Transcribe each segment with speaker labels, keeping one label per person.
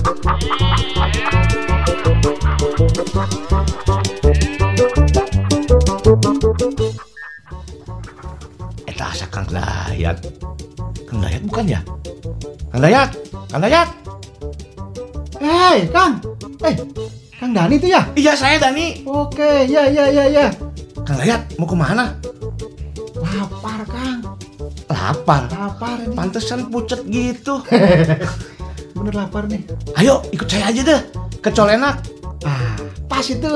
Speaker 1: Eta asa Kang Dayat. Kang Dayat bukan ya? Kang Dayat, Kang Dayat.
Speaker 2: Hei, Kang. Eh, Kang Dani itu ya?
Speaker 1: Iya saya Dani.
Speaker 2: Oke, ya ya ya ya.
Speaker 1: Kang Dayat mau ke mana?
Speaker 2: Lapar, Kang.
Speaker 1: Lapar.
Speaker 2: Lapar ini.
Speaker 1: Pantesan pucet gitu.
Speaker 2: Bener lapar nih.
Speaker 1: Ayo ikut saya aja deh ke Colenak.
Speaker 2: Ah, pas itu.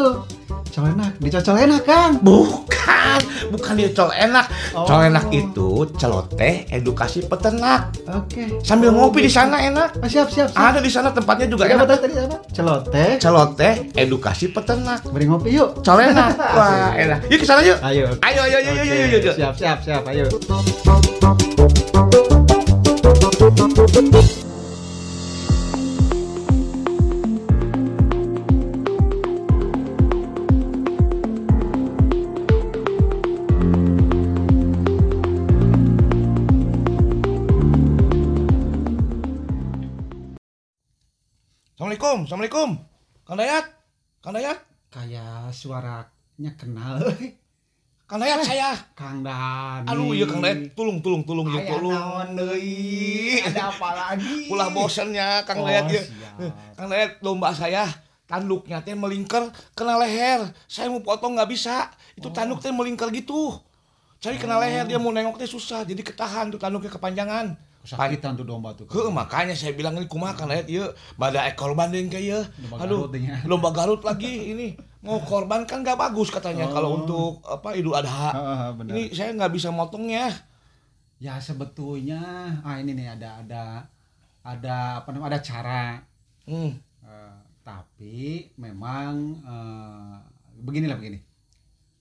Speaker 2: Colenak, dicocol enak, Kang.
Speaker 1: Bukan, bukan di Colenak.
Speaker 2: Oh.
Speaker 1: Colenak itu celoteh edukasi peternak.
Speaker 2: Oke.
Speaker 1: Sambil
Speaker 2: Oh,
Speaker 1: ngopi di
Speaker 2: gitu.
Speaker 1: sana enak.
Speaker 2: Ah, siap, siap, siap.
Speaker 1: Ada di sana tempatnya juga
Speaker 2: apa
Speaker 1: enak.
Speaker 2: tadi apa? Celoteh.
Speaker 1: Celoteh edukasi peternak.
Speaker 2: Beri ngopi yuk.
Speaker 1: Colenak. Wah, enak. Yuk ke sana yuk.
Speaker 2: Ayo.
Speaker 1: Ayo, ayo, ayo,
Speaker 2: Oke,
Speaker 1: ayo, ayo, ayo.
Speaker 2: Siap, siap, siap. Ayo.
Speaker 1: Assalamualaikum, Assalamualaikum. Kang Dayat, Kang Dayat,
Speaker 2: Kayak suaranya kenal.
Speaker 1: Kang Dayat
Speaker 2: Eh.
Speaker 1: saya.
Speaker 2: Kang Dani.
Speaker 1: Aduh, iya Kang Dayat, tulung, tulung, tulung, ya,
Speaker 2: Aya
Speaker 1: tulung.
Speaker 2: naon deui? Ada apa lagi?
Speaker 1: Ulah bosennya Kang
Speaker 2: Oh,
Speaker 1: Dayat ya. Kang Dayat domba saya tanduknya teh melingkar kena leher. Saya mau potong nggak bisa. Itu tanduk teh melingkar gitu. Cari kena leher dia mau nengok teh susah. Jadi ketahan tuh tanduknya kepanjangan.
Speaker 2: Kesakitan tuh domba tuh.
Speaker 1: Heuh, makanya saya bilang ini kumaha Kang Dayat ieu bada ekor banding kayak Aduh,
Speaker 2: Garut
Speaker 1: lomba Garut lagi ini. Mau korban kan nggak bagus katanya kalau
Speaker 2: Oh.
Speaker 1: untuk apa Idul Adha.
Speaker 2: Heeh, benar.
Speaker 1: Ini saya nggak bisa motongnya.
Speaker 2: Ya sebetulnya ah ini nih ada ada ada apa namanya ada cara
Speaker 1: Hmm.
Speaker 2: Eh, tapi memang eh, beginilah begini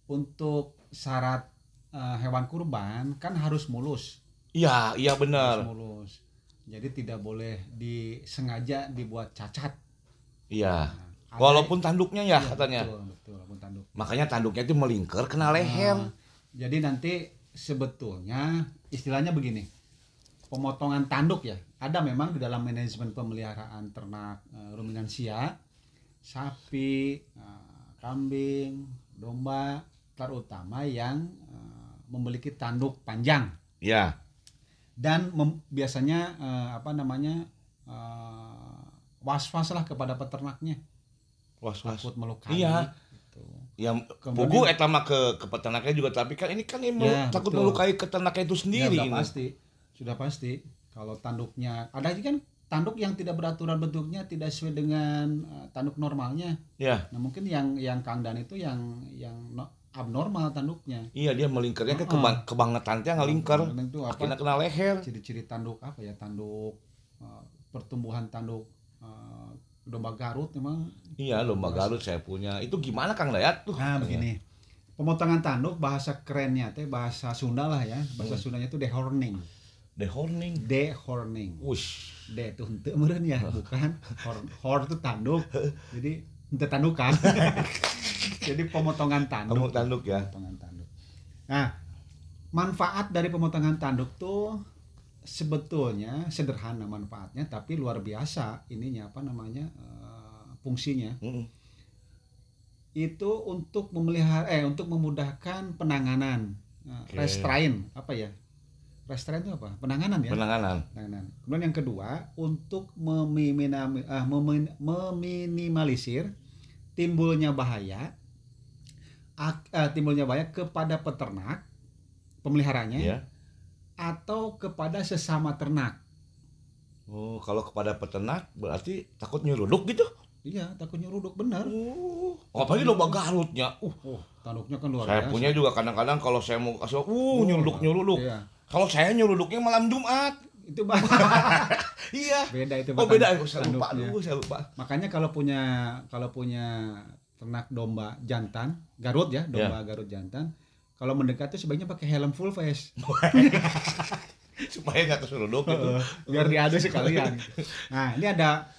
Speaker 2: untuk syarat eh, hewan kurban kan harus mulus
Speaker 1: Iya, iya benar.
Speaker 2: mulus jadi tidak boleh disengaja dibuat cacat
Speaker 1: Iya.
Speaker 2: Nah,
Speaker 1: Walaupun tanduknya ya
Speaker 2: Iya,
Speaker 1: katanya.
Speaker 2: betul betul walaupun tanduk
Speaker 1: Makanya tanduknya itu melingkar kena leher.
Speaker 2: Nah, jadi nanti sebetulnya istilahnya begini pemotongan tanduk ya ada memang di dalam manajemen pemeliharaan ternak eh, ruminansia sapi eh, kambing domba terutama yang eh, memiliki tanduk panjang
Speaker 1: Ya.
Speaker 2: Dan mem- biasanya eh, apa namanya eh, was-was lah kepada peternaknya
Speaker 1: Was was.
Speaker 2: takut melukai
Speaker 1: Iya.
Speaker 2: gitu.
Speaker 1: Ya
Speaker 2: Kemudian-
Speaker 1: pugu eta mah ke ke peternaknya juga tapi kan ini kan ini
Speaker 2: Ya,
Speaker 1: takut
Speaker 2: betul.
Speaker 1: melukai peternaknya itu sendiri
Speaker 2: Ya, udah
Speaker 1: ini.
Speaker 2: pasti sudah pasti kalau tanduknya ada kan tanduk yang tidak beraturan bentuknya tidak sesuai dengan eh, tanduk normalnya
Speaker 1: Ya.
Speaker 2: nah mungkin yang yang Kang Dan itu yang yang no- abnormal tanduknya
Speaker 1: Iya dia melingkarnya ke
Speaker 2: Heeh.
Speaker 1: keba- kebangetan teh ngelingkar.
Speaker 2: Apa
Speaker 1: Akhirnya kena leher.
Speaker 2: ciri-ciri tanduk apa ya tanduk eh, pertumbuhan tanduk eh, domba Garut memang
Speaker 1: Iya domba Garut saya punya. Itu gimana Kang Dayat tuh?
Speaker 2: nah begini pemotongan tanduk bahasa kerennya teh bahasa Sunda lah ya bahasa Sundanya itu dehorning
Speaker 1: Dehorning.
Speaker 2: dehorning
Speaker 1: Wush.
Speaker 2: D itu henteu meureun ya, bukan. Hor, hor itu tanduk. Jadi henteu tandukan. Jadi pemotongan tanduk.
Speaker 1: Kamu tanduk ya.
Speaker 2: Pemotongan tanduk. Nah, manfaat dari pemotongan tanduk tuh sebetulnya sederhana manfaatnya tapi luar biasa ininya apa namanya eh, fungsinya
Speaker 1: Mm.
Speaker 2: itu untuk memelihara eh untuk memudahkan penanganan Nah,
Speaker 1: Oke.
Speaker 2: restrain apa ya restrain itu apa penanganan ya
Speaker 1: Penanganan.
Speaker 2: penanganan. Kemudian yang kedua untuk memin- meminimalisir timbulnya bahaya eh, timbulnya bahaya kepada peternak pemeliharanya
Speaker 1: Ya.
Speaker 2: atau kepada sesama ternak.
Speaker 1: Oh, kalau kepada peternak berarti takut nyeruduk gitu.
Speaker 2: Iya, takut nyeruduk benar.
Speaker 1: Oh, apalagi domba Garutnya. Uh,
Speaker 2: Oh, tanduknya kan luar
Speaker 1: saya
Speaker 2: biasa.
Speaker 1: punya juga kadang-kadang kalau saya mau kasih uh
Speaker 2: Oh,
Speaker 1: nyeruduk nyeruduk.
Speaker 2: Iya.
Speaker 1: Kalau saya nyeruduknya malam Jumat.
Speaker 2: Itu
Speaker 1: Iya.
Speaker 2: beda itu
Speaker 1: Oh beda, saya lupa dulu, saya lupa.
Speaker 2: Makanya kalau punya kalau punya ternak domba jantan, Garut ya, domba Garut jantan, kalau mendekat tuh sebaiknya pakai helm full face.
Speaker 1: Supaya nggak keseruduk gitu.
Speaker 2: biar diadu sekalian. Nah, ini ada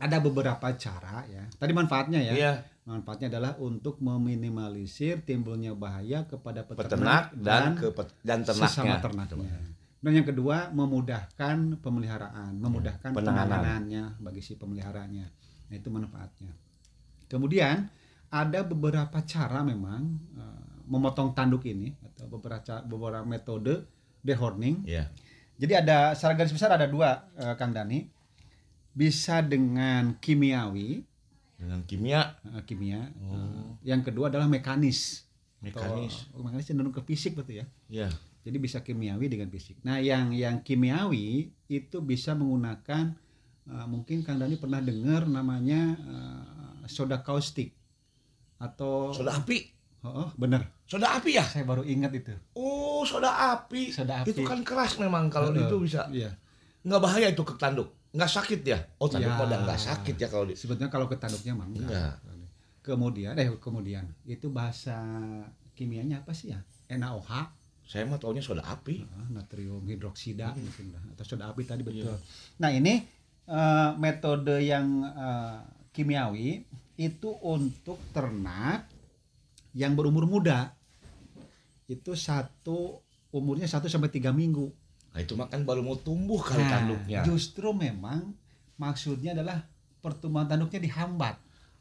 Speaker 2: ada beberapa cara ya. Tadi manfaatnya ya.
Speaker 1: Iya,
Speaker 2: Manfaatnya adalah untuk meminimalisir timbulnya bahaya kepada
Speaker 1: peternak
Speaker 2: peternak,
Speaker 1: dan ke pet- dan
Speaker 2: sesama
Speaker 1: ternaknya.
Speaker 2: ternaknya. Dan yang kedua memudahkan pemeliharaan, memudahkan
Speaker 1: penanganan.
Speaker 2: penanganannya bagi si pemeliharaannya. Nah, itu manfaatnya. Kemudian ada beberapa cara memang eh, memotong tanduk ini atau beberapa beberapa metode dehorning.
Speaker 1: Iya.
Speaker 2: Jadi ada secara garis besar ada dua eh, Kang Dani. Bisa dengan kimiawi,
Speaker 1: Dengan kimia,
Speaker 2: eh, kimia.
Speaker 1: Oh.
Speaker 2: Eh, yang kedua adalah mekanis.
Speaker 1: mekanis.
Speaker 2: Atau- mekanis cenderung ke fisik betul ya.
Speaker 1: Iya.
Speaker 2: Jadi bisa kimiawi dengan fisik. Nah, yang yang kimiawi itu bisa menggunakan eh, mungkin Kang Dani pernah dengar namanya eh, soda kaustik atau
Speaker 1: Soda api.
Speaker 2: oh, bener.
Speaker 1: Soda api ya?
Speaker 2: Saya baru ingat itu.
Speaker 1: Oh, soda api.
Speaker 2: Soda api.
Speaker 1: Itu kan keras memang kalau itu bisa.
Speaker 2: Iya.
Speaker 1: Nggak bahaya itu ke tanduk. Nggak sakit ya? Oh, tanduk
Speaker 2: Ya.
Speaker 1: udah nggak sakit ya kalau di.
Speaker 2: Sebetulnya kalau ke tanduknya mah enggak.
Speaker 1: Enggak.
Speaker 2: Kemudian eh kemudian itu bahasa kimianya apa sih ya? NaOH,
Speaker 1: Saya mah taunya soda api.
Speaker 2: natrium hidroksida
Speaker 1: Hmm.
Speaker 2: mungkin lah atau soda api tadi
Speaker 1: Iya.
Speaker 2: betul. Nah, ini eh, metode yang eh, kimiawi itu untuk ternak yang berumur muda. Itu satu umurnya 1 sampai 3 minggu.
Speaker 1: Nah, itu mah kan baru mau tumbuh kali
Speaker 2: Nah,
Speaker 1: tanduknya.
Speaker 2: justru memang maksudnya adalah pertumbuhan tanduknya dihambat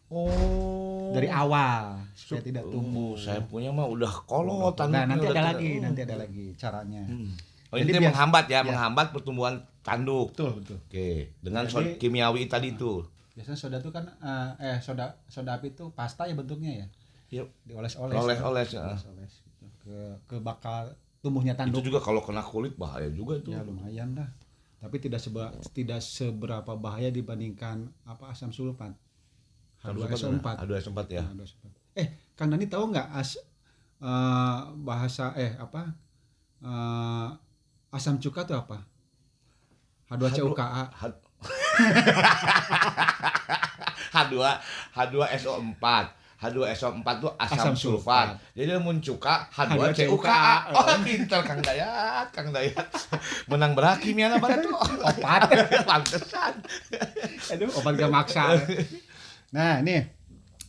Speaker 1: Oh.
Speaker 2: dari awal supaya
Speaker 1: Sup-
Speaker 2: tidak
Speaker 1: Oh,
Speaker 2: tumbuh.
Speaker 1: saya punya mah udah kolot tanduknya.
Speaker 2: Nah, nanti
Speaker 1: udah
Speaker 2: ada
Speaker 1: tidak-
Speaker 2: lagi,
Speaker 1: Oh.
Speaker 2: nanti ada lagi caranya.
Speaker 1: Hmm. Oh,
Speaker 2: Jadi
Speaker 1: ini
Speaker 2: biar-
Speaker 1: menghambat ya,
Speaker 2: ya.
Speaker 1: menghambat pertumbuhan tanduk.
Speaker 2: Betul, betul.
Speaker 1: Oke, dengan
Speaker 2: Jadi-
Speaker 1: kimiawi tadi itu.
Speaker 2: Biasanya soda itu kan eh, eh soda soda api itu pasta ya bentuknya ya.
Speaker 1: Yuk.
Speaker 2: Dioles-oles.
Speaker 1: Oles-oles,
Speaker 2: ya. Oles-oles gitu. ke ke bakal tumbuhnya
Speaker 1: Itu
Speaker 2: tanduk.
Speaker 1: juga kalau kena kulit bahaya juga itu.
Speaker 2: Ya lumayan lah. Tapi tidak seba, tidak seberapa bahaya dibandingkan apa asam sulfat. H2SO4.
Speaker 1: H2SO4 ya.
Speaker 2: Nah, H2SO4. Eh, Kang Dani tahu nggak as eh, bahasa eh apa? eh, asam cuka itu apa? H2CUKA.
Speaker 1: H- H2 H2SO4. H2SO4 itu asam,
Speaker 2: Asam
Speaker 1: sulfat.
Speaker 2: sulfat.
Speaker 1: Jadi mun cuka
Speaker 2: H2CUKA.
Speaker 1: H2CUKA. Oh, pinter Kang Dayat, Kang Dayat. Menang berak kimia apa tuh? Opat. Pantesan.
Speaker 2: Aduh, obat gak maksa. Nah, ini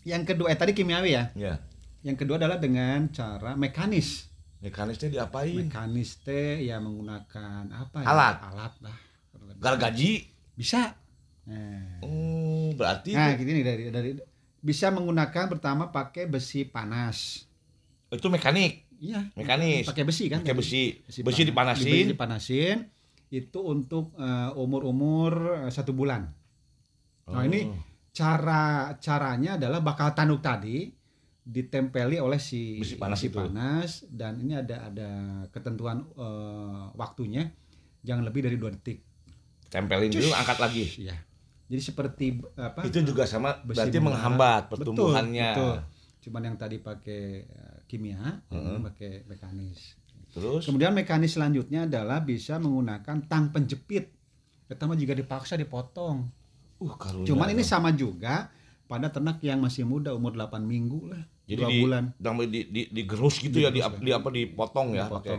Speaker 2: yang kedua eh tadi kimiawi ya.
Speaker 1: Ya.
Speaker 2: Yang kedua adalah dengan cara mekanis.
Speaker 1: Mekanisnya diapain?
Speaker 2: Mekanis teh ya menggunakan apa ya?
Speaker 1: Alat.
Speaker 2: Alat lah.
Speaker 1: Gargaji.
Speaker 2: Bisa. Nah,
Speaker 1: Oh, berarti
Speaker 2: nah
Speaker 1: itu,
Speaker 2: gini nih dari dari bisa menggunakan pertama pakai besi panas.
Speaker 1: itu mekanik,
Speaker 2: Iya.
Speaker 1: mekanis.
Speaker 2: Pakai besi kan?
Speaker 1: Pakai besi. Besi,
Speaker 2: panas.
Speaker 1: dipanasin.
Speaker 2: Besi dipanasin. Itu untuk eh, umur-umur eh, satu bulan. Nah, ini
Speaker 1: Oh.
Speaker 2: cara caranya adalah bakal tanduk tadi ditempeli oleh si
Speaker 1: Besi panas
Speaker 2: besi
Speaker 1: itu.
Speaker 2: panas dan ini ada ada ketentuan eh, waktunya jangan lebih dari dua detik.
Speaker 1: Tempelin dulu, angkat lagi.
Speaker 2: Iya. Jadi seperti apa?
Speaker 1: Itu juga sama
Speaker 2: besi
Speaker 1: berarti
Speaker 2: bola.
Speaker 1: menghambat
Speaker 2: Betul,
Speaker 1: pertumbuhannya.
Speaker 2: betul. Cuman yang tadi pakai eh, kimia, ini
Speaker 1: Heeh.
Speaker 2: pakai mekanis.
Speaker 1: Terus
Speaker 2: Kemudian mekanis selanjutnya adalah bisa menggunakan tang penjepit. Pertama jika dipaksa dipotong.
Speaker 1: uh karunya.
Speaker 2: Cuman ini sama juga pada ternak yang masih muda umur 8 minggu lah.
Speaker 1: jadi
Speaker 2: dua
Speaker 1: di,
Speaker 2: bulan
Speaker 1: sampai di, di, digerus gitu ya, di,
Speaker 2: Digerus,
Speaker 1: di apa dipotong ya pakai.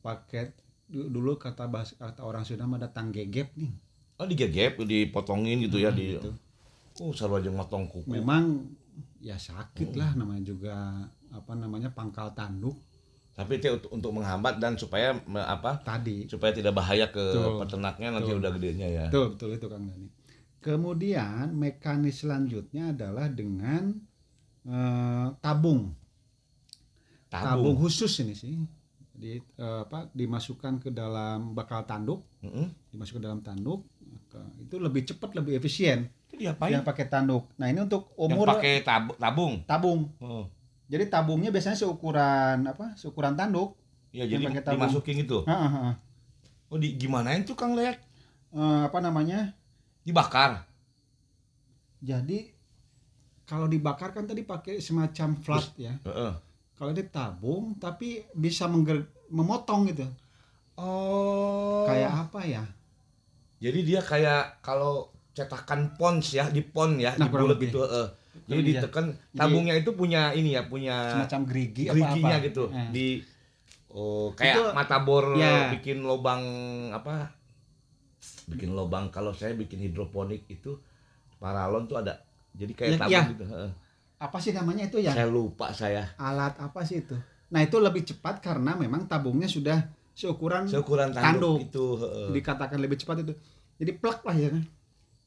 Speaker 2: Pakai dulu kata bahasa kata orang Sunda mah ada tang gegep nih.
Speaker 1: Oh digegep, dipotongin gitu ya
Speaker 2: Nah,
Speaker 1: di.
Speaker 2: gitu.
Speaker 1: Oh sarua jeung motong kuku.
Speaker 2: Memang ya sakit
Speaker 1: Oh.
Speaker 2: lah namanya juga apa namanya pangkal tanduk
Speaker 1: Tapi itu untuk, untuk menghambat dan supaya me- apa?
Speaker 2: tadi.
Speaker 1: Supaya tidak bahaya ke
Speaker 2: Betul.
Speaker 1: peternaknya nanti
Speaker 2: Betul.
Speaker 1: udah gedenya ya.
Speaker 2: Betul, betul itu Kang Dani. Kemudian mekanis selanjutnya adalah dengan eh, tabung. tabung
Speaker 1: Tabung.
Speaker 2: khusus ini sih di eh, apa dimasukkan ke dalam bakal tanduk
Speaker 1: Heeh.
Speaker 2: dimasukkan ke dalam tanduk itu lebih cepat lebih efisien
Speaker 1: Itu diapain?
Speaker 2: yang pakai tanduk nah ini untuk
Speaker 1: Yang
Speaker 2: umur
Speaker 1: pakai tab- tabung.
Speaker 2: tabung
Speaker 1: Oh.
Speaker 2: jadi tabungnya biasanya seukuran apa seukuran tanduk
Speaker 1: Ya
Speaker 2: Yang
Speaker 1: jadi
Speaker 2: pakai tabung.
Speaker 1: dimasukin.
Speaker 2: Ah, ah, ah.
Speaker 1: Oh di gimanain tuh Kang Leak?
Speaker 2: Eh, apa namanya
Speaker 1: Dibakar.
Speaker 2: jadi kalau dibakar kan tadi pakai semacam flat ya
Speaker 1: Heeh.
Speaker 2: Kalau ini tabung tapi bisa mengger- memotong gitu
Speaker 1: Oh.
Speaker 2: kayak apa ya
Speaker 1: Jadi dia kayak kalau cetakan pons ya di pon ya
Speaker 2: Nah,
Speaker 1: di bulat
Speaker 2: lebih.
Speaker 1: gitu. heeh. Jadi
Speaker 2: iya.
Speaker 1: ditekan tabungnya itu punya ini ya punya
Speaker 2: semacam gerigi apa
Speaker 1: geriginya
Speaker 2: apa
Speaker 1: gitu
Speaker 2: Eh.
Speaker 1: di oh kayak
Speaker 2: Itu-
Speaker 1: mata bor
Speaker 2: ya.
Speaker 1: bikin lobang apa bikin lobang kalau saya bikin hidroponik itu paralon tuh ada jadi kayak
Speaker 2: Ya,
Speaker 1: tabung
Speaker 2: ya.
Speaker 1: gitu heeh.
Speaker 2: Apa sih namanya itu ya
Speaker 1: saya lupa saya
Speaker 2: alat apa sih itu nah itu lebih cepat karena memang tabungnya sudah seukuran
Speaker 1: Seukuran tanduk, itu, heeh.
Speaker 2: dikatakan lebih cepat itu jadi plek lah ya kan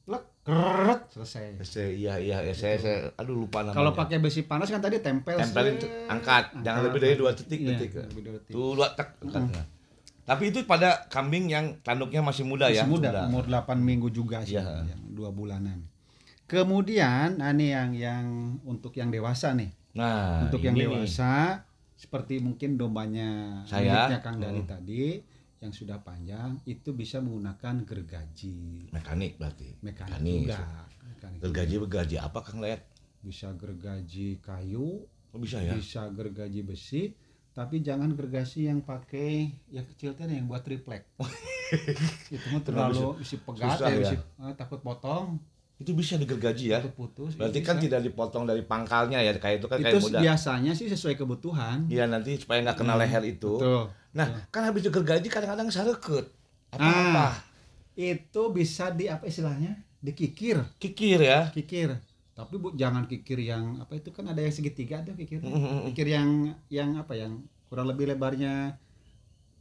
Speaker 2: plek keret selesai
Speaker 1: Saya, iya iya ya, saya, saya aduh lupa namanya.
Speaker 2: kalau pakai besi panas kan tadi tempel
Speaker 1: tempelin tuh, angkat, jangan lebih dari dua detik
Speaker 2: Iya,
Speaker 1: detik.
Speaker 2: lebih dua detik.
Speaker 1: Tuh dua tek angkatnya. Tapi itu pada kambing yang tanduknya masih muda ya.
Speaker 2: masih muda umur 8 minggu juga sih
Speaker 1: Iya.
Speaker 2: yang dua bulanan kemudian nah ini yang yang untuk yang dewasa nih
Speaker 1: Nah,
Speaker 2: untuk yang
Speaker 1: ini nih.
Speaker 2: dewasa seperti mungkin dombanya
Speaker 1: Saya?
Speaker 2: Kang Dani
Speaker 1: Hmm.
Speaker 2: tadi yang sudah panjang itu bisa menggunakan gergaji
Speaker 1: mekanik berarti.
Speaker 2: mekanik
Speaker 1: Mekanik.
Speaker 2: juga Mekanik
Speaker 1: Gergaji gergaji apa Kang Layat?
Speaker 2: bisa gergaji kayu
Speaker 1: Oh, bisa ya?
Speaker 2: bisa gergaji besi tapi jangan gergaji yang pakai yang kecil tadi yang buat triplek itu mah terlalu isi pegat
Speaker 1: Susah
Speaker 2: ya,
Speaker 1: ya?
Speaker 2: isi- eh, takut potong
Speaker 1: Itu bisa digergaji ya.
Speaker 2: putus
Speaker 1: Berarti
Speaker 2: itu
Speaker 1: kan
Speaker 2: bisa.
Speaker 1: tidak dipotong dari pangkalnya ya, kayak itu kan
Speaker 2: itu
Speaker 1: kayak muda.
Speaker 2: biasanya sih sesuai kebutuhan
Speaker 1: Iya nanti supaya nggak kena leher itu.
Speaker 2: Betul.
Speaker 1: Nah, kan habis digergaji kadang-kadang sareket. Apa
Speaker 2: Ah.
Speaker 1: apa?
Speaker 2: itu bisa di apa istilahnya dikikir
Speaker 1: Kikir ya.
Speaker 2: kikir tapi bu jangan kikir yang apa itu kan ada yang segitiga tuh kikir
Speaker 1: Mm-mm.
Speaker 2: kikir yang yang apa yang kurang lebih lebarnya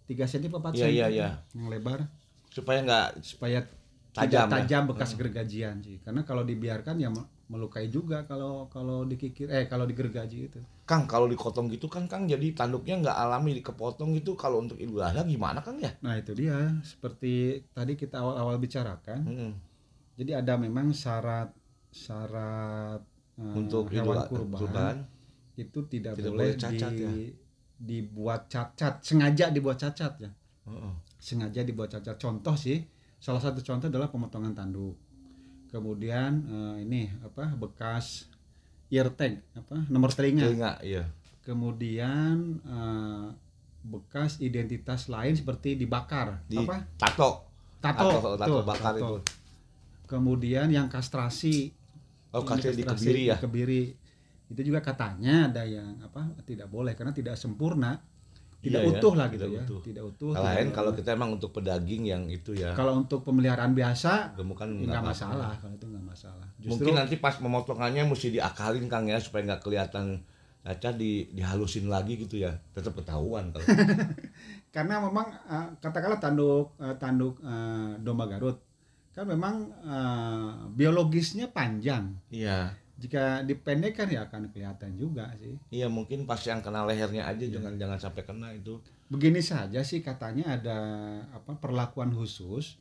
Speaker 2: 3 cm apa 4
Speaker 1: Iya,
Speaker 2: cm
Speaker 1: iya, iya.
Speaker 2: yang lebar
Speaker 1: Supaya nggak
Speaker 2: supaya
Speaker 1: Tajam
Speaker 2: tajam
Speaker 1: ya?
Speaker 2: tajam bekas gergajian sih karena kalau dibiarkan ya me- melukai juga kalau kalau dikikir eh kalau digergaji itu
Speaker 1: Kang kalau dikotong gitu kan Kang jadi tanduknya nggak alami dikepotong gitu kalau untuk Idul Adha gimana Kang ya?
Speaker 2: nah itu dia seperti tadi kita awal-awal bicarakan
Speaker 1: Mm-mm.
Speaker 2: jadi ada memang syarat syarat eh,
Speaker 1: Untuk
Speaker 2: hewan kurban,
Speaker 1: kurban.
Speaker 2: itu tidak,
Speaker 1: Tidak
Speaker 2: boleh,
Speaker 1: boleh cacat
Speaker 2: di,
Speaker 1: ya?
Speaker 2: dibuat cacat sengaja dibuat cacat ya
Speaker 1: Heeh.
Speaker 2: sengaja dibuat cacat contoh sih salah satu contoh adalah pemotongan tanduk kemudian eh, ini apa bekas ear tag apa nomor telinga
Speaker 1: Telinga, iya.
Speaker 2: kemudian eh, bekas identitas lain seperti dibakar
Speaker 1: Di
Speaker 2: apa
Speaker 1: tato.
Speaker 2: tato
Speaker 1: Tato, tato
Speaker 2: tuh,
Speaker 1: bakar
Speaker 2: tato.
Speaker 1: itu.
Speaker 2: kemudian yang kastrasi
Speaker 1: Oh, kasih di
Speaker 2: kastrasi,
Speaker 1: kebiri ya.
Speaker 2: dikebiri. itu juga katanya ada yang apa tidak boleh karena tidak sempurna tidak
Speaker 1: Iya ya,
Speaker 2: utuh lah gitu
Speaker 1: tidak
Speaker 2: ya
Speaker 1: utuh.
Speaker 2: tidak utuh
Speaker 1: Kalau lain kalau kita emang untuk pedaging yang itu ya.
Speaker 2: kalau untuk pemeliharaan biasa
Speaker 1: Gemukan
Speaker 2: nggak masalah kalau itu nggak masalah justru
Speaker 1: Mungkin nanti pas pemotongannya mesti diakalin Kang ya supaya nggak kelihatan cacat di dihalusin lagi gitu ya. Tetap ketahuan kalau.
Speaker 2: karena memang eh, katakanlah tanduk eh, tanduk eh, domba Garut kan memang eh, biologisnya panjang
Speaker 1: Iya.
Speaker 2: Jika dipendekkan ya akan kelihatan juga sih.
Speaker 1: Iya mungkin pas yang kena lehernya aja jangan jangan sampai kena itu.
Speaker 2: begini saja sih katanya ada apa perlakuan khusus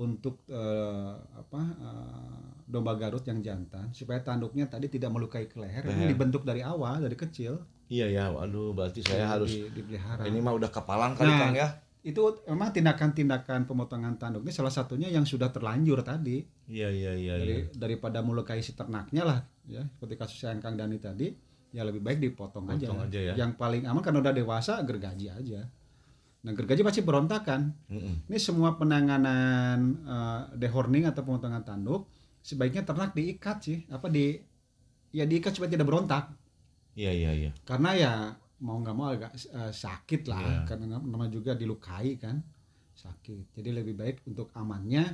Speaker 2: untuk eh, apa eh, domba Garut yang jantan supaya tanduknya tadi tidak melukai ke leher. Ini dibentuk dari awal dari kecil.
Speaker 1: Iya ya, waduh berarti saya harus
Speaker 2: di, dipelihara.
Speaker 1: ini mah udah kepalang kali
Speaker 2: Nah,
Speaker 1: Kang ya.
Speaker 2: Itu memang tindakan-tindakan pemotongan tanduk ini salah satunya yang sudah terlanjur tadi
Speaker 1: Iya iya iya
Speaker 2: dari
Speaker 1: iya.
Speaker 2: daripada melukai si ternaknya lah ya seperti kasus yang Kang Dani tadi ya lebih baik dipotong aja,
Speaker 1: Potong aja ya.
Speaker 2: yang paling aman karena udah dewasa gergaji aja nah gergaji pasti berontakan
Speaker 1: Mm-mm.
Speaker 2: ini semua penanganan eh, dehorning atau pemotongan tanduk sebaiknya ternak diikat sih apa di ya diikat supaya tidak berontak
Speaker 1: Iya iya iya.
Speaker 2: karena ya mau nggak mau agak eh, sakit lah
Speaker 1: Iya.
Speaker 2: karena nama juga dilukai kan sakit. Jadi lebih baik untuk amannya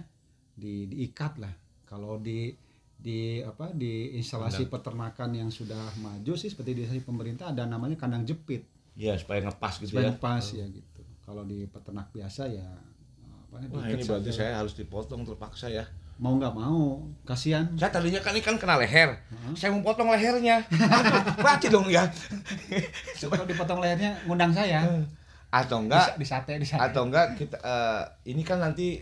Speaker 2: di diikat lah. Kalau di di apa di instalasi peternakan yang sudah maju sih seperti di instalasi pemerintah ada namanya kandang jepit.
Speaker 1: Iya supaya ngepas gitu
Speaker 2: supaya
Speaker 1: ya.
Speaker 2: pas ya gitu. Kalau di peternak biasa ya apa
Speaker 1: Wah ini berarti saya harus dipotong terpaksa ya.
Speaker 2: Mau nggak mau kasihan
Speaker 1: Saya tadinya kan ini kan kena leher. Saya mau potong lehernya. Berarti dong ya.
Speaker 2: Kalau dipotong lehernya ngundang saya
Speaker 1: atau enggak
Speaker 2: di, sate di sate
Speaker 1: atau enggak kita eh, ini kan nanti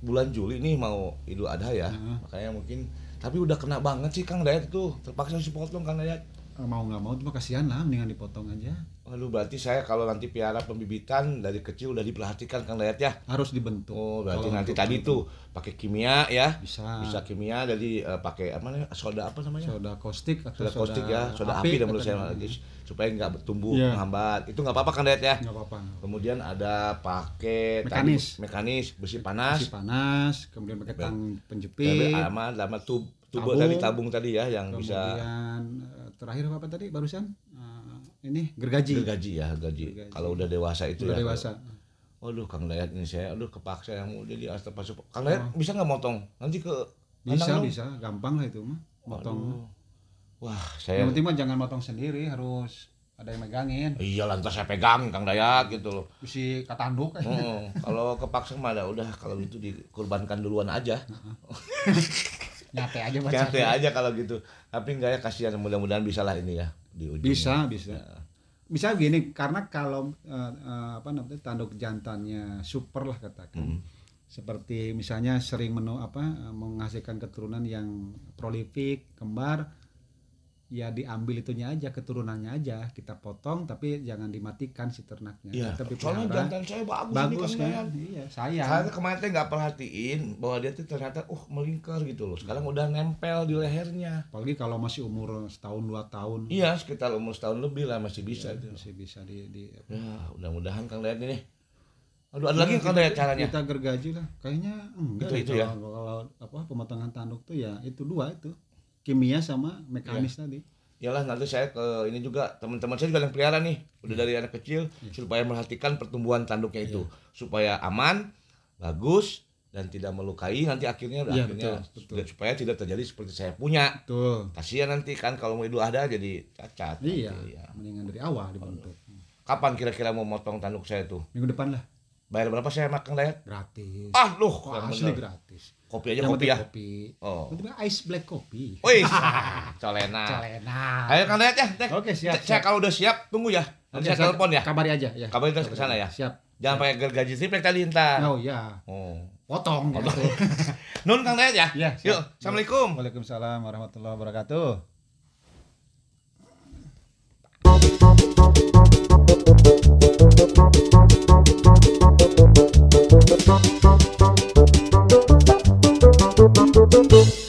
Speaker 1: bulan Juli nih mau Idul Adha ya. Makanya mungkin tapi udah kena banget sih Kang Dayat tuh. Terpaksa harus dipotong Kang Dayat.
Speaker 2: Mau nggak mau cuma kasihan lah mendingan dipotong aja
Speaker 1: Waduh berarti saya kalau nanti piara pembibitan dari kecil udah diperhatikan Kang Dayat ya.
Speaker 2: harus dibentuk
Speaker 1: Oh berarti
Speaker 2: Kalau
Speaker 1: nanti tadi tuh pakai kimia ya.
Speaker 2: bisa
Speaker 1: Bisa kimia jadi eh, pakai apa namanya? Soda apa namanya?
Speaker 2: soda kaustik atau
Speaker 1: Soda kaustik ya, soda api, dan menurut saya lagi supaya nggak tumbuh
Speaker 2: Iya.
Speaker 1: menghambat. Itu nggak apa-apa Kang Dayat ya.
Speaker 2: nggak apa-apa
Speaker 1: Kemudian ada pakai
Speaker 2: Mekanis.
Speaker 1: tadi, mekanis besi panas.
Speaker 2: Masih panas kemudian pakai tang penjepit
Speaker 1: lama lama tub tubuh
Speaker 2: Tabung.
Speaker 1: tadi tabung tadi ya yang bisa
Speaker 2: kemudian eh, terakhir apa tadi barusan Eh, ini gergaji
Speaker 1: gergaji ya gergaji.
Speaker 2: Gergaji.
Speaker 1: Kalau udah dewasa itu
Speaker 2: sudah
Speaker 1: ya.
Speaker 2: dewasa
Speaker 1: Waduh Kang Dayat ini saya aduh kepaksa yang mau jadi astagfirullah. Kang Dayat bisa nggak motong? Nanti ke
Speaker 2: bisa
Speaker 1: dong?
Speaker 2: bisa gampang lah itu mah motong
Speaker 1: Waduh. Wah,
Speaker 2: yang
Speaker 1: saya
Speaker 2: penting mah jangan motong sendiri harus ada yang megangin
Speaker 1: Iya lantas saya pegang Kang Dayat gitu loh.
Speaker 2: si katanduk
Speaker 1: Heeh. kalau kepaksa mah ada udah kalau gitu dikurbankan duluan aja.
Speaker 2: nyate aja baca
Speaker 1: Nyate aja kalau gitu. Tapi enggak ya kasihan mudah-mudahan bisa lah ini ya di ujung.
Speaker 2: bisa bisa bisa gini karena kalau eh, eh, apa namanya tanduk jantannya super lah katakan
Speaker 1: Hmm.
Speaker 2: seperti misalnya sering menu apa eh, menghasilkan keturunan yang prolifik kembar ya diambil itunya aja keturunannya aja kita potong tapi jangan dimatikan si ternaknya
Speaker 1: Iya.
Speaker 2: tetap
Speaker 1: Soalnya jantan saya bagus,
Speaker 2: bagus
Speaker 1: nih
Speaker 2: kan iya sayang
Speaker 1: Saya kemarin teh nggak perhatiin bahwa dia tuh ternyata uh melingkar gitu loh. Sekarang udah nempel di lehernya.
Speaker 2: apalagi kalau masih umur setahun dua tahun
Speaker 1: Iya, sekitar umur setahun lebih lah masih bisa itu.
Speaker 2: masih bisa di, di
Speaker 1: Ya, mudah-mudahan Kang Dayat ini. Aduh, ada lagi Kang Dayat caranya.
Speaker 2: kita gergaji lah kayaknya enggak
Speaker 1: Itu-
Speaker 2: deh
Speaker 1: itu ya?
Speaker 2: kalau, kalau apa pemotongan tanduk tuh ya itu dua itu kimia sama mekanis
Speaker 1: Iya.
Speaker 2: tadi
Speaker 1: Yalah nanti saya ke ini juga teman-teman saya juga yang pelihara nih udah dari anak kecil
Speaker 2: Iya.
Speaker 1: supaya merhatikan pertumbuhan tanduknya itu supaya aman, bagus dan tidak melukai nanti akhirnya
Speaker 2: Iya,
Speaker 1: akhirnya
Speaker 2: betul, betul.
Speaker 1: supaya tidak terjadi seperti saya punya.
Speaker 2: tuh
Speaker 1: Kasihan nanti kan kalau mau idul adha jadi cacat.
Speaker 2: iya
Speaker 1: nanti, ya.
Speaker 2: mendingan dari awal dibentuk
Speaker 1: Kapan kira-kira mau motong tanduk saya tuh?
Speaker 2: minggu depan lah
Speaker 1: Bayar berapa saya makan Dayat?
Speaker 2: gratis
Speaker 1: Ah, loh,
Speaker 2: Oh, asli
Speaker 1: bener.
Speaker 2: gratis
Speaker 1: Kopi aja
Speaker 2: Yang
Speaker 1: kopi ya.
Speaker 2: kopi
Speaker 1: Oh.
Speaker 2: Penting ice black kopi
Speaker 1: Wih, colena.
Speaker 2: Celena.
Speaker 1: Ayo Kang Dayat ya.
Speaker 2: Oke, siap,
Speaker 1: Saya kalau udah siap tunggu ya. Nanti saya telepon ya.
Speaker 2: kabari aja ya
Speaker 1: Kabarin terus ke sana ya.
Speaker 2: siap
Speaker 1: Jangan pakai gergaji triplek tadi entar.
Speaker 2: oh ya
Speaker 1: Oh.
Speaker 2: potong gitu.
Speaker 1: Nun Kang Dayat ya.
Speaker 2: Iya.
Speaker 1: Yuk, Assalamualaikum.
Speaker 2: Waalaikumsalam warahmatullahi wabarakatuh
Speaker 3: Thank Thank you.